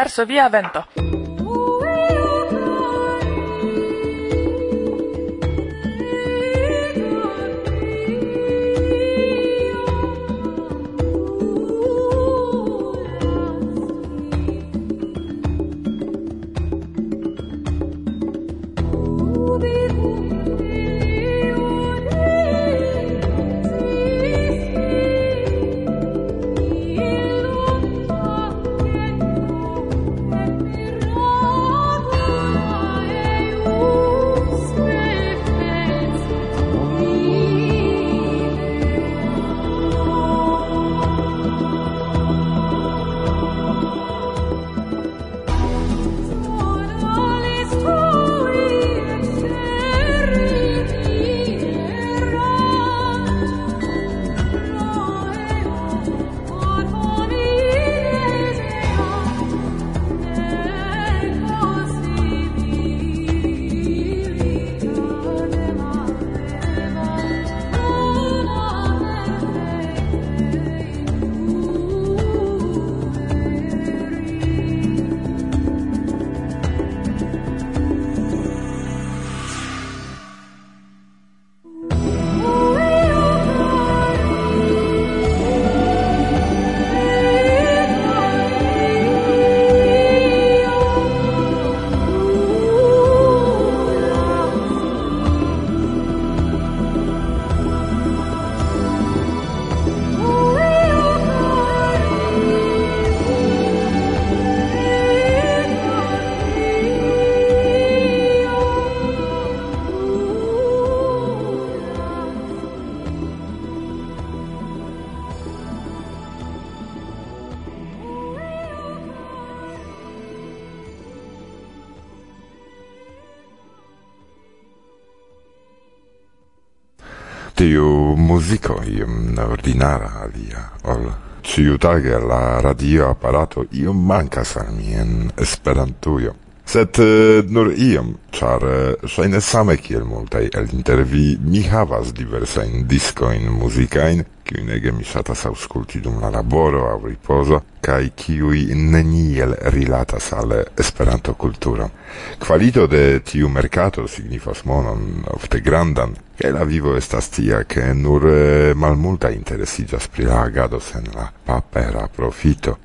Verso via vento. io mm, ordinara alia, ol ĉiutage la radio aparato iom mancas al mia Esperantujo. sed uh, nur iom, char uh, same kiel multai el intervi, mi havas diversain discoin musicain, kiujn ege mi ŝatas ausculti dum la laboro au riposo, kai kiui neniel rilatas al esperanto cultura. Qualito de tiu mercato signifas monon ofte grandan, kaj la vivo estas tia, ke nur eh, uh, malmulta interesigas pri la agado sen la papera profito.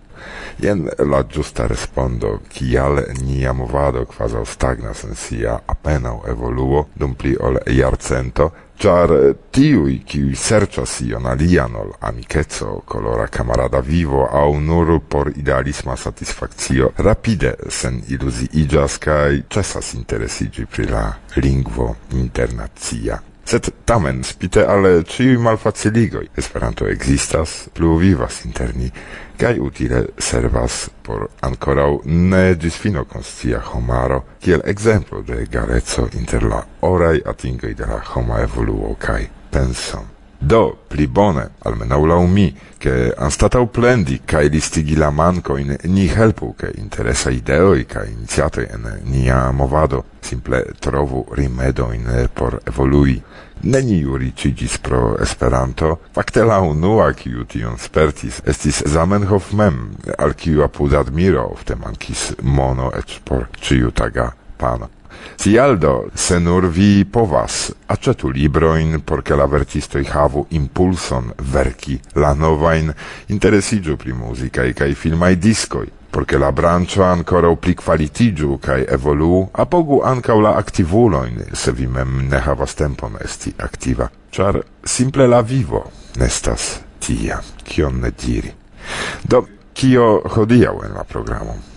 Jen la giusta respondo, kial nia movado quasi stagnas en sia apenaŭ evoluo dum pli ol iarcento, char tiui qui serĉas ion alian ol amicetso colora camarada vivo au nur por idealisma satisfaccio rapide sen illusi igas cae ĉesas interesigi pri la lingvo internazia. Sed tamen, spite ale ciui malfaciligoi, Esperanto existas, plu vivas interni, kai utile servas por ancorau ne disfino conscia homaro, kiel exemplo de garezzo inter la orai atingoi de la homa evoluo kai pensom. Do, pli bone, almenau lau mi, che anstatau plendi kai listigi la mankojn ni helpu che interesaj ideoi kaj iniziate in nia movado simple trovu rimedojn por evolui. Neniu riĉiĝis pro Esperanto, fakte la unua, kiu tion spertis, estis Zamenhof mem, al kiu apud admiro ofte mankis mono eĉ por ĉiutaga pano. Sialdo, se nur vi povas, acetu libroin, porque la vertistoi havu impulson verki la novain, interesigiu pri musicae cae filmai discoi, porque la brancio ancora pli qualitigiu cae evolu, apogu ancau la activuloin, se vi mem ne havas tempon esti activa, char simple la vivo nestas tia, kion ne diri. Do, kio hodiau en la programo?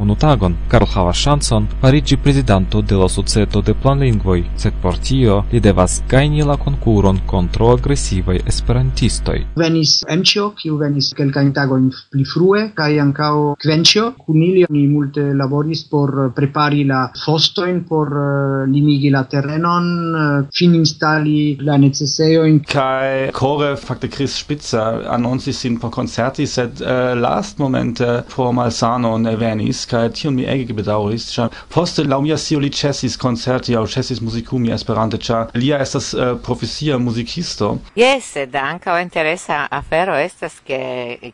Unu tagon Karl havas ŝancon fariĝi prezidanto de la Societo de Planlingvoj, sed por tio li devas gajni la konkuron kontraŭ agresivaj esperantistoj. Venis Emĉo, kiu venis kelkajn tagojn pli frue, kaj ankaŭ Kvenĉo. Kun ili ni multe laboris por prepari la fostojn, por eh, limigi la terenon, eh, fininstali la necesejojn. Kaj kore fakte Chris Spitzer anoncis sin por koncerti, sed eh, uh, lastmomente por malsano ne venis kaj tion mi ege bedaŭris ĉar poste laŭ mia scio li ĉesis koncerti aŭ ĉesis muzikumi Esperante ĉar lia estas uh, äh, profesia muzikisto jes sed ankaŭ interesa afero estas ke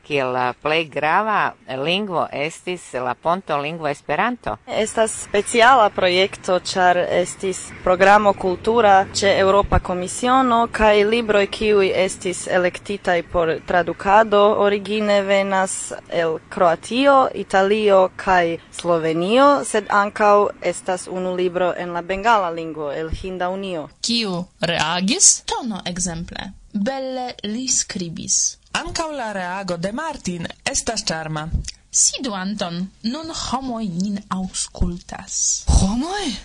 kiel la plej grava lingvo estis la ponto lingvo Esperanto. Estas speciala projekto ĉar estis programo kultura ĉe Eŭropa Komisiono kaj libroj kiuj estis elektitaj por tradukado origine venas el Kroatio, Italio kaj kai Slovenio, sed ankau estas unu libro en la bengala lingvo el Hinda Unio. Kiu reagis? Tono ekzemple. Belle li scribis. ankau la reago de Martin estas charma Sidu, Anton. Nun homoi nin auscultas. Homoi?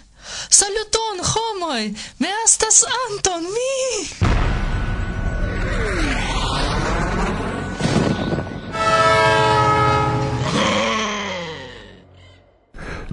Saluton, homoi! Me estas Anton, mi!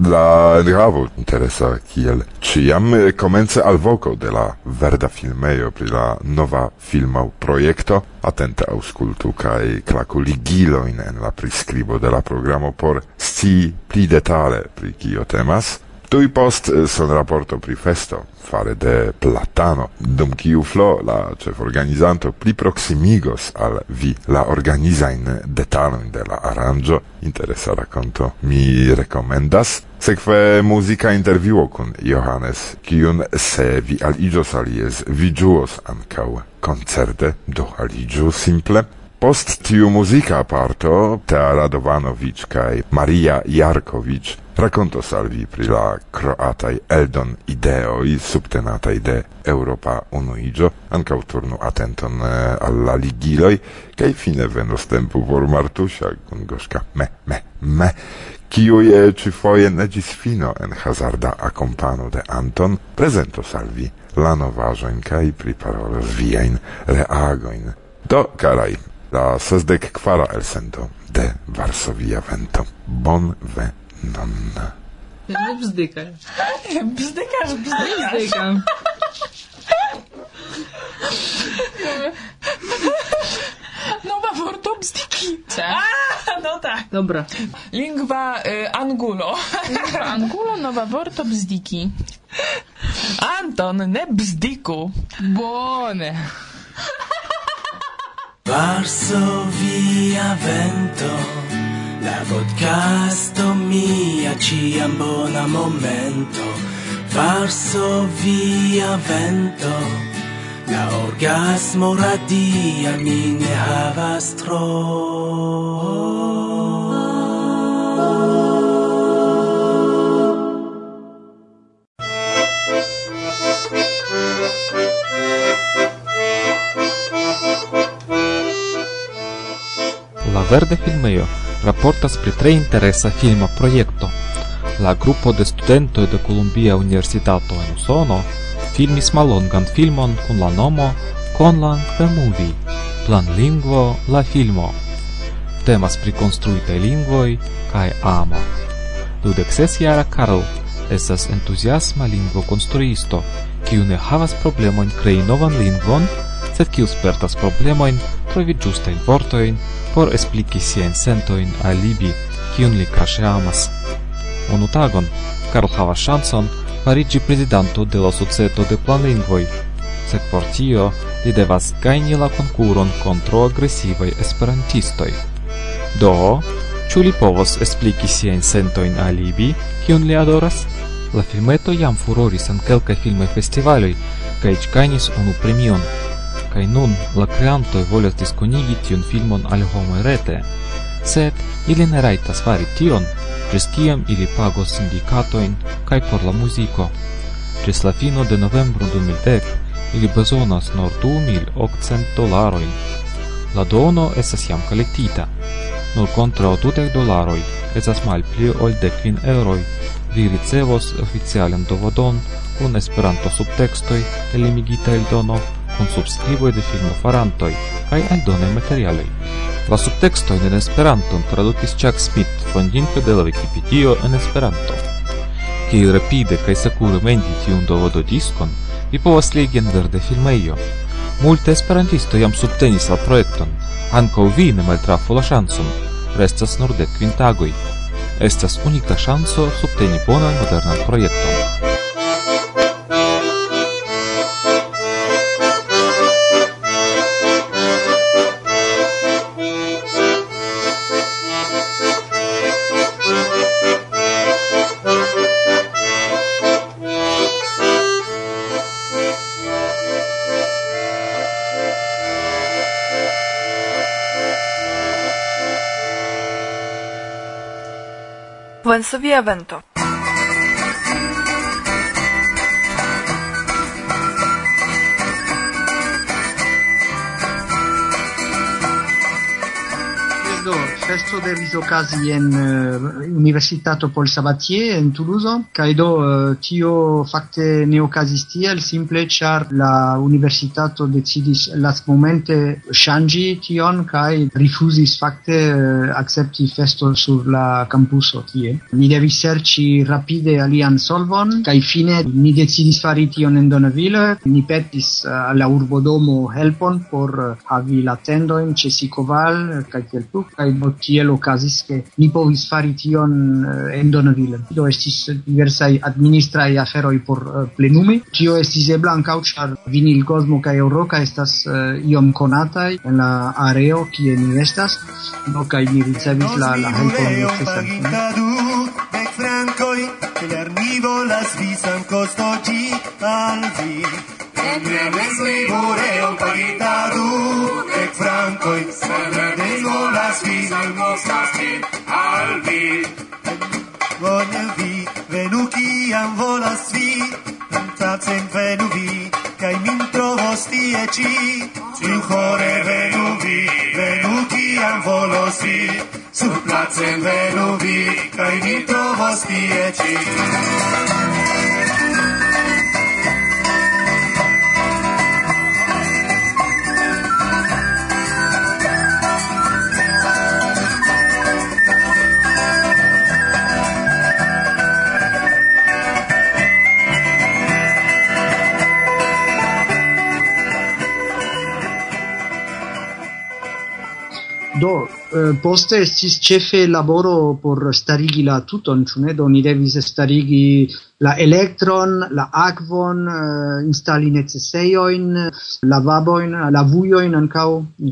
La enhavo interesa kiel ĉiam komence alvoko de la verda filmejo pri la nova filma projekto. Atente aŭskultu kaj klaku ligilojn en la priskribo de la programo por scii pli detale pri kio temas. Tui post eh, son rapporto pri festo, fare de platano, dum kiu flo la cef organizanto pli proximigos al vi la organizain detalon de la aranjo, interesa racconto, mi recomendas, sekve muzika interviuo kun Johannes, kiun se vi aliĝos alies, vi ĝuos ankaŭ koncerte, do aliĝu simple, Post tiu musica parto, Tea Radovanovic cae Maria Jarkovic raconto al vi pri la croatai eldon ideoi subtenatai de Europa Unuigio, ankaŭ turnu atenton alla ligiloj, cae fine venos tempu por Martusia con goszka me, me, me, kiuj ci foie negis fino en hazarda accompano de Anton prezentos al vi la novaĵojn kaj priparolos viajn reagoin. Do, carai, la sesdec quara el sento de Varsovia vento. Bon ve non. Bzdykaj. Bzdykasz, bzdykasz. Bzdykam. Nowa vorto bzdyki. A, no tak. Dobra. Lingwa y, angulo. Lingwa angulo, nowa vorto bzdyki. Anton, ne bzdyku. Bone. Varso via vento, la podcasto mia ciam bona momento. Varso via vento, la orgasmo radia mi ne havas tro. Verde Filmeo raportas pri tre interesa filma projekto. La grupo de studentoj de Columbia Universitato en Usono filmis mallongan filmon kun la nomo Conlang the Movie, planlingvo la filmo. Temas pri konstruitaj lingvoj kaj amo. Dudek sesjara Karl estas entuziasma lingvo konstruisto, kiu ne havas problemojn krei novan lingvon, sed kiu spertas problemojn trovi giustain vortoin por esplici sien sentoin alibi, kiun li cache amas. Unu tagon, Karl havas ŝancon fariĝi prezidanto de la Societo de Planlingvoj, sed por tio li devas gajni la konkuron kontro agresivaj esperantistoj. Do, ĉu li povos espliki sentoin a alibi, kiun li adoras? La filmeto jam furoris en kelkaj filmaj festivaloj kaj gajnis unu premion. Kai nun la creanto volas diskonigi tiun filmon al homo rete, sed ili ne rajtas fari tion, ĝis kiam ili pagos sindikatojn kaj por la muziko. Ĝis la fino de novembro 2010 ili bezonas nur 2800 dolarojn. La dono estas jam kolektita. Nur kontraŭ dudek dolaroj estas malpli ol dekvin eŭroj. Vi ricevos oficialan dovodon kun Esperanto subtekstoj elimigita il dono kun subskriboj de filmofarantoj kaj aldonaj materialoj. La subtekstojn en Esperanton tradukis Chuck Smith, fondinto de la Wikipedio en Esperanto. Kiel rapide kaj sekure mendi tiun dovododiskon, vi povas legi en verde filmejo. Multe esperantisto jam subtenis la projekton, ankaŭ vi ne maltrafu la ŝancon, restas nur dek kvin tagoj. Estas unika ŝanco subteni bonan modernan projekton. Buon vento. festo devis okazi en uh, Universitato Paul Sabatier en Toulouse kaj do uh, tio fakte ne okazis tiel simple ĉar la universitato decidis lastmomente ŝanĝi tion kaj rifuzis fakte uh, akcepti festo sur la kampuso tie. Ni devis serĉi rapide alian solvon kaj fine ni decidis fari tion en Donaville. Ni petis uh, alla urbodomo helpon por uh, havi la tendojn ĉe Sikoval kaj tiel plu kaj tiel okazis, ke ni povis fari tion eh, en Donoville. Do estis diversaj administraj aferoj por eh, plenumi. Tio estis ebla ankaŭ ĉar Vinil Cosmo kaj Euroka estas eh, iom konataj en la areo kie ni estas, do kaj ni ricevis la la helpon necesan. Vendrem es libureon pagita du, ec francoi, sana almosas min al vi. Bone vi, venu kiam volas vi, tacen venu vi, kai min trovos tie ci. Ciu chore venu vi, venu kiam volos vi, sur placen venu vi, kai min trovos tie ci. Do, eh, poste estis ĉefe laboro por starigi la tuton, ĉu ne? Do ni devis starigi la elektron, la akvon, eh, instali necesejojn, lavabojn, lavujojn ankaŭ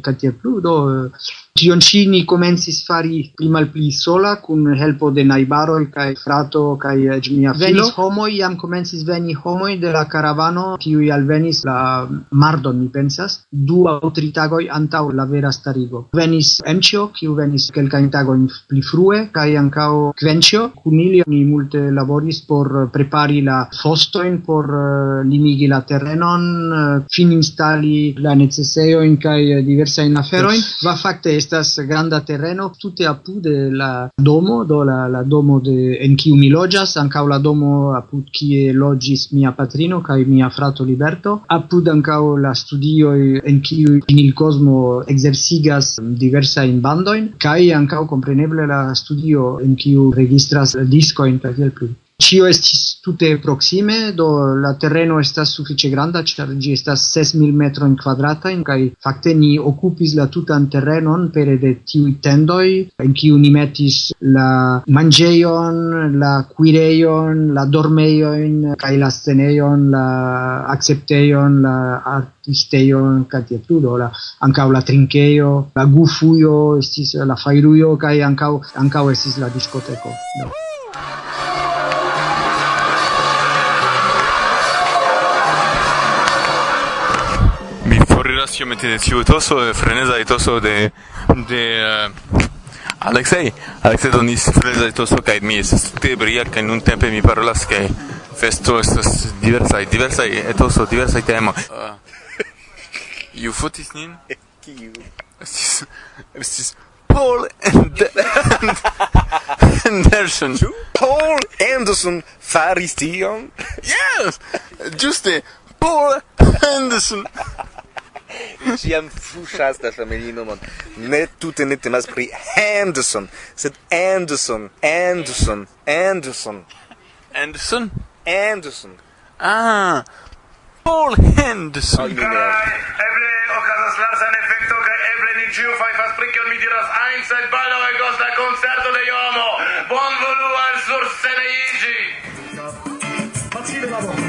kaj tiel plu. Do, eh, Tion ci ni comensis fari pli mal pli sola, cun helpo de naibaroi, cae frato, cae eh, mia filo. Venis homoi, jam comensis veni homoi de la caravano, ciui alvenis la mardon, mi pensas, du au tri tagoi antau la vera starigo. Venis Emcio, ciu venis quelcain tagoin pli frue, cae ancao Quencio, cun ili ni multe laboris por prepari la fostoin, por uh, limigi la terrenon, uh, eh, fin instali la necesseioin, cae eh, diversain aferoin. Va facte estas granda terreno tutte apud la domo, do la, la domo de, en kiu mi loĝas, ankaŭ la domo apud kie loĝis mia patrino kaj mia frato Liberto, apud ankaŭ la studio en kiu Vinil Cosmo exercigas diversa in bandoin kaj ankaŭ compreneble la studio en kiu registras disco kaj tiel plu. Cio estis tute proxime, do la terreno estas suffice granda, char gi estas ses in quadrata, in kaj fakte ni occupis la tutan terrenon pere de tiui tendoi, in kiu ni metis la mangeion, la quireion, la dormeion, kaj la sceneion, la accepteion, la artisteion, kaj tiel plu, la, ancau la trinkejo, la gufuio, estis la fairuio, kaj ancau, ancau estis la discoteco. Do. sciocamente ciutoso e toso de de uh, Alexei, Alexei donis frenesaitoso kaj mi es tute bria kaj nuntempe mi parolas kaj festo estas diversaj diversaj diversa diversaj temoj. Eh, uh, Iu fotis nin? Kiu? Estis... Estis... Paul and, Anderson. Paul Anderson faris tion? Yes! Juste Paul Anderson! Ciam fuŝas la familinomon. Ne tute ne temas pri Anderson, sed Anderson, Anderson, Anderson. Anderson? Anderson. Ah, Paul Henderson. Oh, eble okazas lasan efekto kaj eble ni ĉiu fajfas pri kion mi diras ajn, sed baldaŭ egos la koncerto de Jomo. Bonvolu al sursceneiĝi. Facile laboro.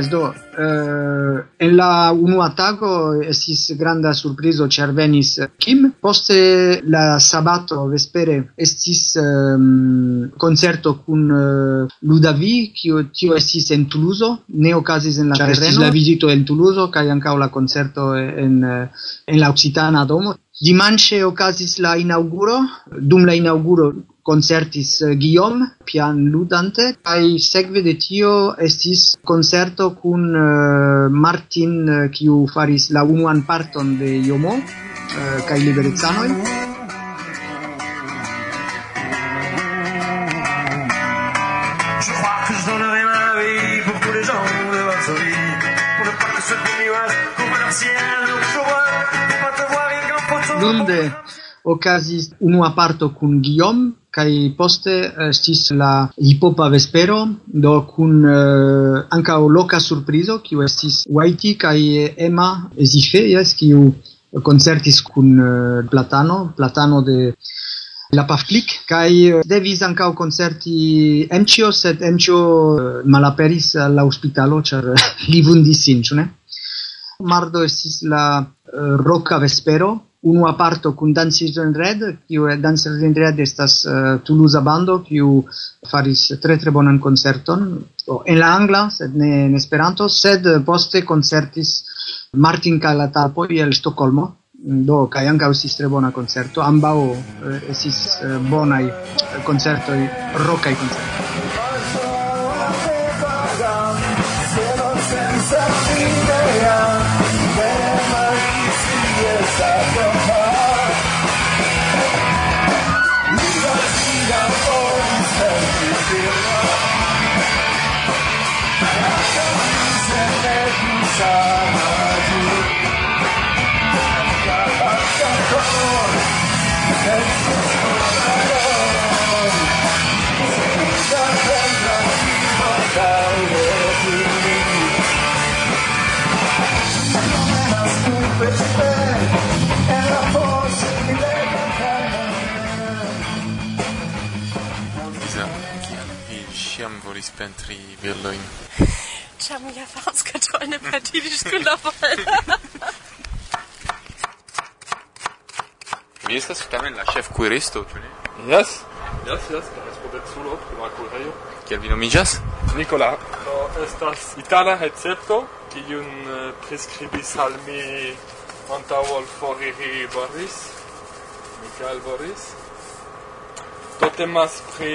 yes, do, uh, en la unua tago estis granda surprizo, ĉar venis Kim, poste la sabato vespere estis ehm, um, concerto kun uh, Ludavi, kiu tio estis en Toulouse, ne okazis en la Char terreno. Estis la vizito en Toulouse, kaj ankaŭ la concerto en, eh, en la Occitana domo. Dimanche okazis la inauguro, dum la inauguro concertis eh, Guillaume pian ludante kai sekve de tio estis concerto kun eh, Martin eh, kiu faris la unuan parton de Jomo kai liberezanoj Lunde okazis unua parto kun Guillaume kai poste eh, estis la hipopa vespero do kun eh, uh, anka loka surprizo kiu estis Whitey kai Emma Ezife yes kiu concertis kun uh, Platano Platano de la Paflik kai uh, devis anka concerti mcio sed Mcio uh, malaperis al hospitalo char li vundis sin ne? Mardo estis la uh, roka vespero unua parto kun Dances in Red, kiu eh, Dances in Red estas eh, uh, Toulouse bando kiu faris tre tre bonan koncerton so, en la angla, sed ne en Esperanto, sed poste koncertis Martin Calatapo el Stokolmo, do kaj ankaŭ estis tre bona koncerto ambaŭ uh, eh, estis uh, bonaj koncertoj rokaj koncertoj. pentri villoin. C'è mia fauscatone per dire sulla folla. Mi estas tamen la chef cuiristo, ĉu ne? Yes. Yes, yes, la respondeculo pri la kuirejo. Kiel vi nomiĝas? Nicola. Do estas itala recepto kiun eh, priskribis al mi antaŭ ol foriri Boris. Michael Boris. Do temas pri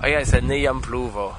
Oh, yes, neniam pluvo.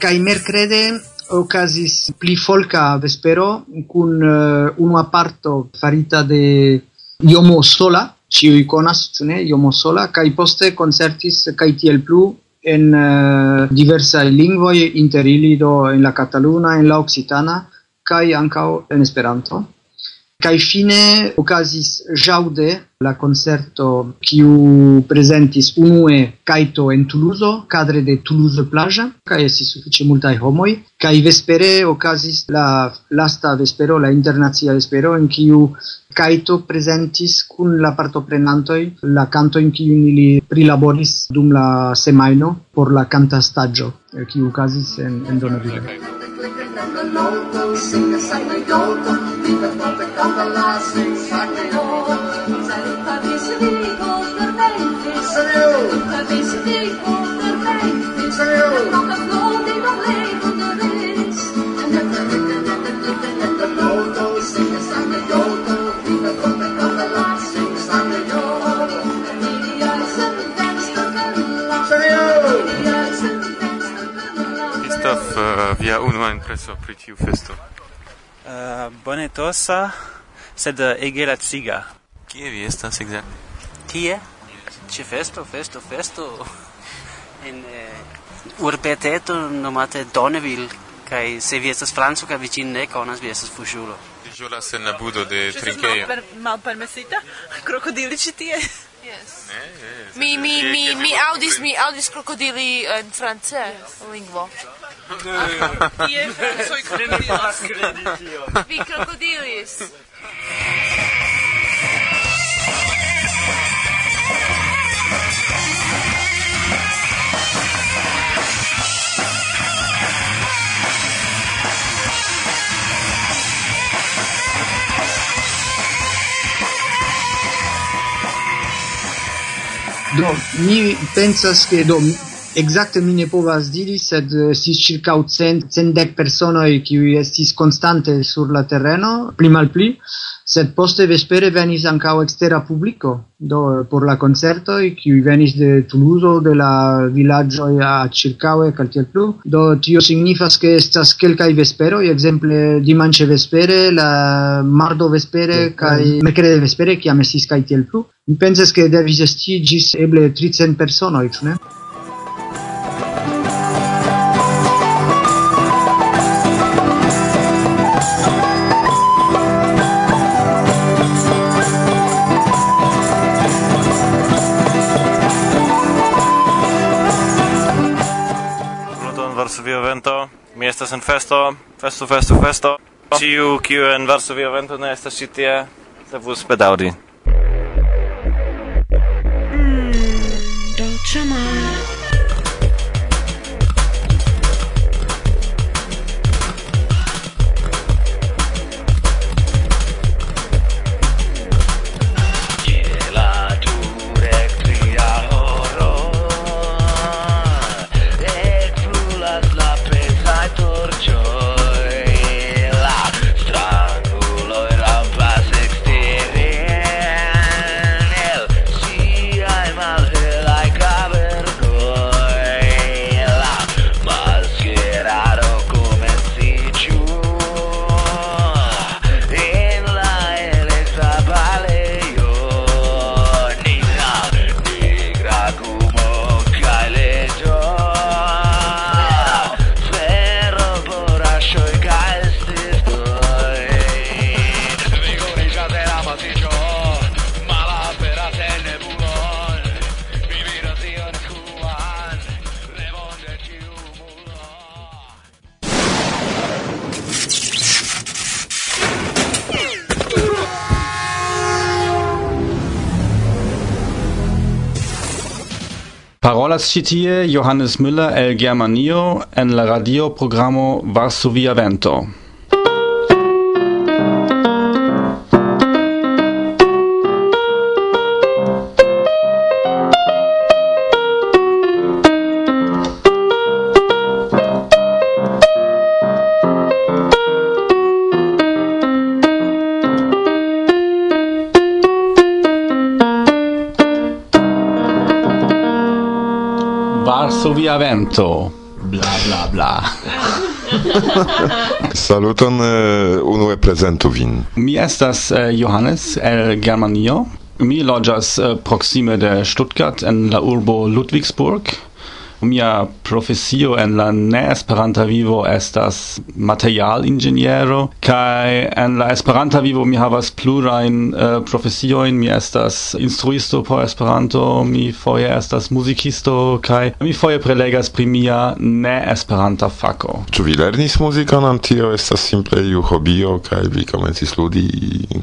Uh, kai mercrede okazis pli folka vespero kun eh, uh, unu aparto farita de Iomo Sola, ciui conas, ĉu Iomo Sola, kai poste concertis kai tiel plu en uh, diversaj lingvoi inter ili do en la cataluna en la occitana kai ankao en Esperanto. Kai fine okazis jaude la concerto kiu presentis unue Kaito en Toulouse, cadre de Toulouse plaja, kai estis sufiĉe multaj homoj, kai vespere okazis la lasta vespero, la internacia vespero, en kiu Kaito presentis kun la partoprenantoj la kantojn kiun ili prilaboris dum la semajno por la kantastaĝo kiu eh, okazis en, en Donoville. loco, sing a sang mai doco, viva porta canta la sing sang mai doco. Saluta visi di costar venti, saluta visi di costar venti, saluta estas uh, via unua impreso pri tiu festo? Uh, bonetosa, sed uh, ege laciga. Kie vi estas exacte? Tie? Yes. Ĉe festo, festo, festo. en uh, urbeteto nomate Donneville, kaj se vi estas franco kaj vi ĝin ne konas, vi estas fuŝulo. Ĝolas en la budo de trinkejo. Per malpermesita? Mal Krokodili ĉi tie? Yes. Ne, ne, Mi mi mi mi audis mi audis krokodili en france yes. lingvo. Tie francoj krokodilas. Vi krokodilis. Do, mi pensas che do Exacte mi ne povas diri, sed eh, si circa cent, centdec personoi qui estis constante sur la terreno, pli mal pli, sed poste vespere venis ancao extera publico, do eh, por la concertoi, qui venis de Toulouse, de la villaggio a circaue, caltiel plu, do tio signifas che estas quelcai vesperoi, exemple dimanche vespere, la mardo vespere, cae mercrede vespere, ciam estis caltiel plu, mi pensas che devis esti gis eble 300 personoi, ne? vento, mi estas en festo, festo, festo, festo. Ciu, kiu en Varsovia vento ne estas ĉi tie, devus bedaŭri. Mm, dolĉa mar. Parolas ĉi tie Johannes Müller el Germanio en la radio programo Varsovia Vento. Varsovia vento. Bla bla bla. Saluton, eh, unue prezentu vin. Mi estas eh, Johannes el Germanio. Mi loĝas eh, proksime de Stuttgart en la urbo Ludwigsburg. Mia profesio en la ne-esperanta vivo estas materialingeniero, kai en la esperanta vivo mi havas plurain uh, eh, profesioin, mi estas instruisto por Esperanto, mi foje estas muzikisto, kai mi foje prelegas pri mia ne-esperanta fako. Ĉu vi lernis muzikon, am tio estas simple iu hobio, kai vi komencis ludi,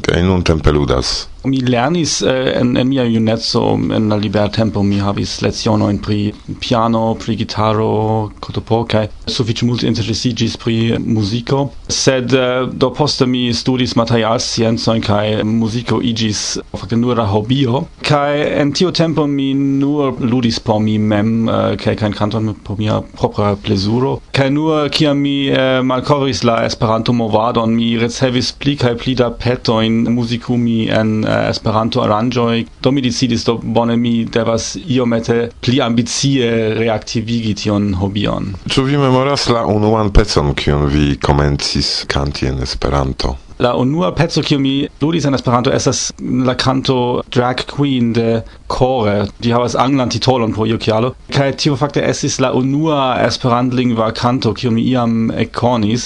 kai nun tempe ludas? mi lernis eh, en, en mia junezzo, en la libertempo mi havis lecionojn pri piano, pri gitaro, kotopo kai sufiĉe multe interesiĝis pri muziko, sed eh, do poste mi studis materialsciencojn kai muziko igis fakte nura hobio. Kai en tio tempo mi nur ludis por mi mem eh, kai kein kanton por mia propra plezuro. Kai nur kia mi eh, malkovris la Esperanto movadon mi ricevis pli kai pli da petojn muzikumi en uh, Esperanto aranĝoj do mi decidis do bone mi devas iomete pli ambicie reaktivigi tion hobion. Ĉu vi memoras la unuan pecon kiun vi komencis kanti en Esperanto? La unua pezzo kiu mi ludis en Esperanto estas la canto Drag Queen de Core. Di havas anglan titolon pro iu kialo. Kaj tio fakte estis la unua esperantlingva canto kiu mi iam ekkonis.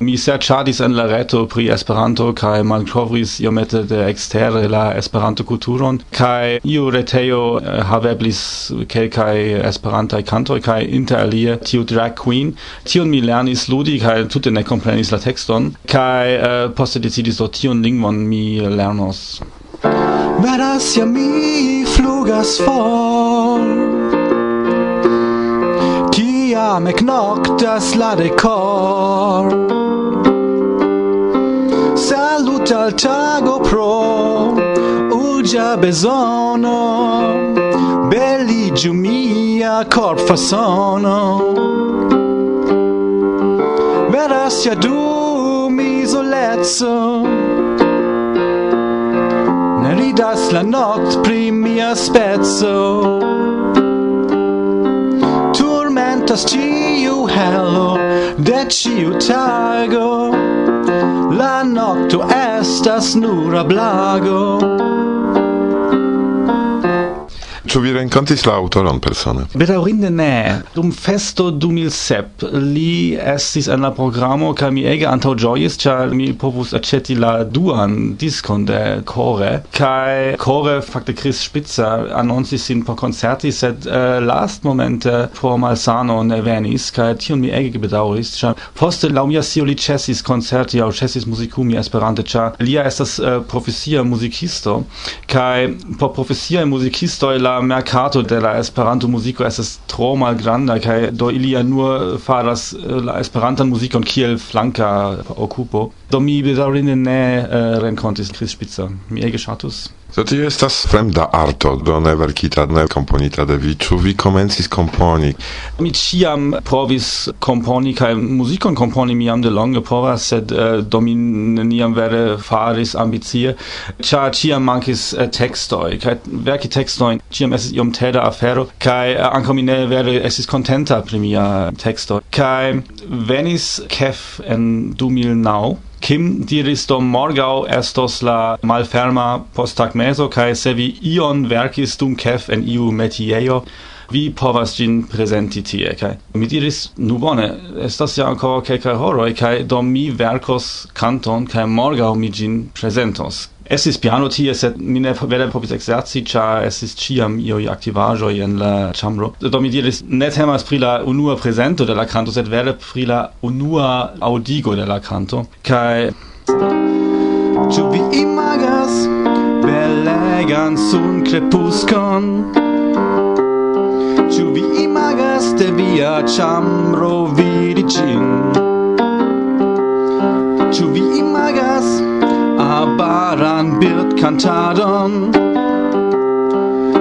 Mi serĉadis en la reto pri Esperanto kaj malkovris iomete de ekstere la Esperanto-kulturon kaj iu retejo eh, haveblis kelkaj Esperantaj kantoj kaj interalie tiu Drag Queen. Tion mi lernis ludi kaj tute ne komprenis la tekston kaj eh, poste decidis do tion lingvon mi lernos. Veras ja mi flugas for. Tiam eknoktas la decor. Salut al tago pro Uja bezono Belligiu mia corp fasono Veras ja du bellezzo ne ridas la not pri mia spezzo. Turmentas ciu helo de ciu tago. La nocto estas nura blago. Ĉu vi renkontis la aŭtoron persone? Bedaŭrinde ne. Dum festo 2007 li estis en la programo kaj mi ege antaŭĝojis, ĉar mi povus aĉeti la duan diskon de Kore kaj Kore fakte Chris Spitzer anoncis sin por koncerti, sed eh, uh, lastmomente por malsano ne venis kaj tion mi ege bedaŭris, ĉar poste laŭ mia scio li ĉesis koncerti aŭ ĉesis muzikumi Esperante, ĉar lia estas uh, profesia muzikisto kaj por profesiaj muzikistoj la mercato de la Esperanto muziko estas tro malgranda kaj do ili ja nur faras eh, la Esperantan muzikon kiel flanka okupo. Do mi bedaŭrinde ne eh, renkontis Chris Spitzer. Mi ege ŝatus. Do tio estas fremda arto, do ne verkita, ne komponita de vi. Ĉu vi komencis komponi? Mi ĉiam provis komponi kaj muzikon komponi mi jam delonge povas, sed uh, do mi neniam vere faris ambicie, ĉar ĉiam mankis uh, tekstoj kaj verki tekstojn ĉiam estis iom teda afero kaj uh, ankaŭ mi ne vere estis kontenta pri mia teksto. Kaj venis Kef en 2009 Kim diris do morgau estos la malferma posttagmezo kaj se vi ion verkis dum kef en iu metiejo vi povas gin presenti tie. Kaj mi diris nu bone estas ja ancora kelkaj horoi, kaj do mi verkos canton, kai morgau mi gin presentos, Estis piano tie, sed mi ne vere povis ekzerci, ĉar estis ciam ioi activajoi en la ĉambro. Do mi diris, ne temas pri la unua presento de la canto, sed vere pri la unua audigo de la canto. Kai... Ciu vi imagas belegan sun crepuscon? Ciu vi imagas de via chamro vidi ĝin? Ĉu vi imagas arbaran birdkantadon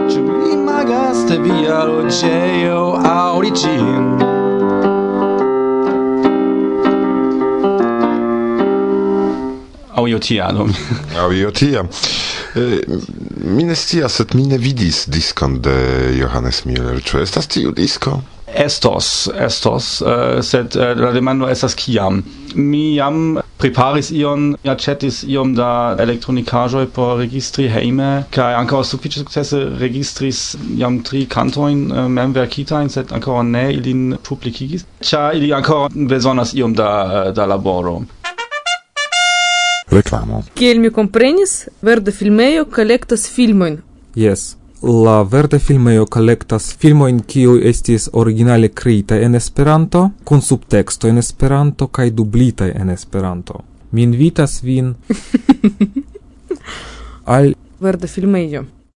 Ĉu vi magas de via loĝejo aŭdi ĝin? Aŭ io tiam. Aŭ io tiam. Mi ne scias, sed mi ne vidis diskon de Johannes Miller. Ĉu estas tiu disko? Estos, estos, uh, sed uh, la demando estas kiam. Mi jam preparis ion, chatis iom da elektronikajoj por registri heime, kai ankaŭ sufiĉe sukcese registris jam tri kantojn eh, uh, mem verkitajn sed ankaŭ ne ilin publicigis, ĉar ili ankaŭ bezonas iom da, eh, da laboro. Reklamo. Kiel mi komprenis verda filmejo kolektas filmoin. Yes. La verde filmeo collectas filmo in kiu estis originale kreita en Esperanto, kun subteksto en Esperanto kaj dublita en Esperanto. Mi invitas vin al verde Filmejo.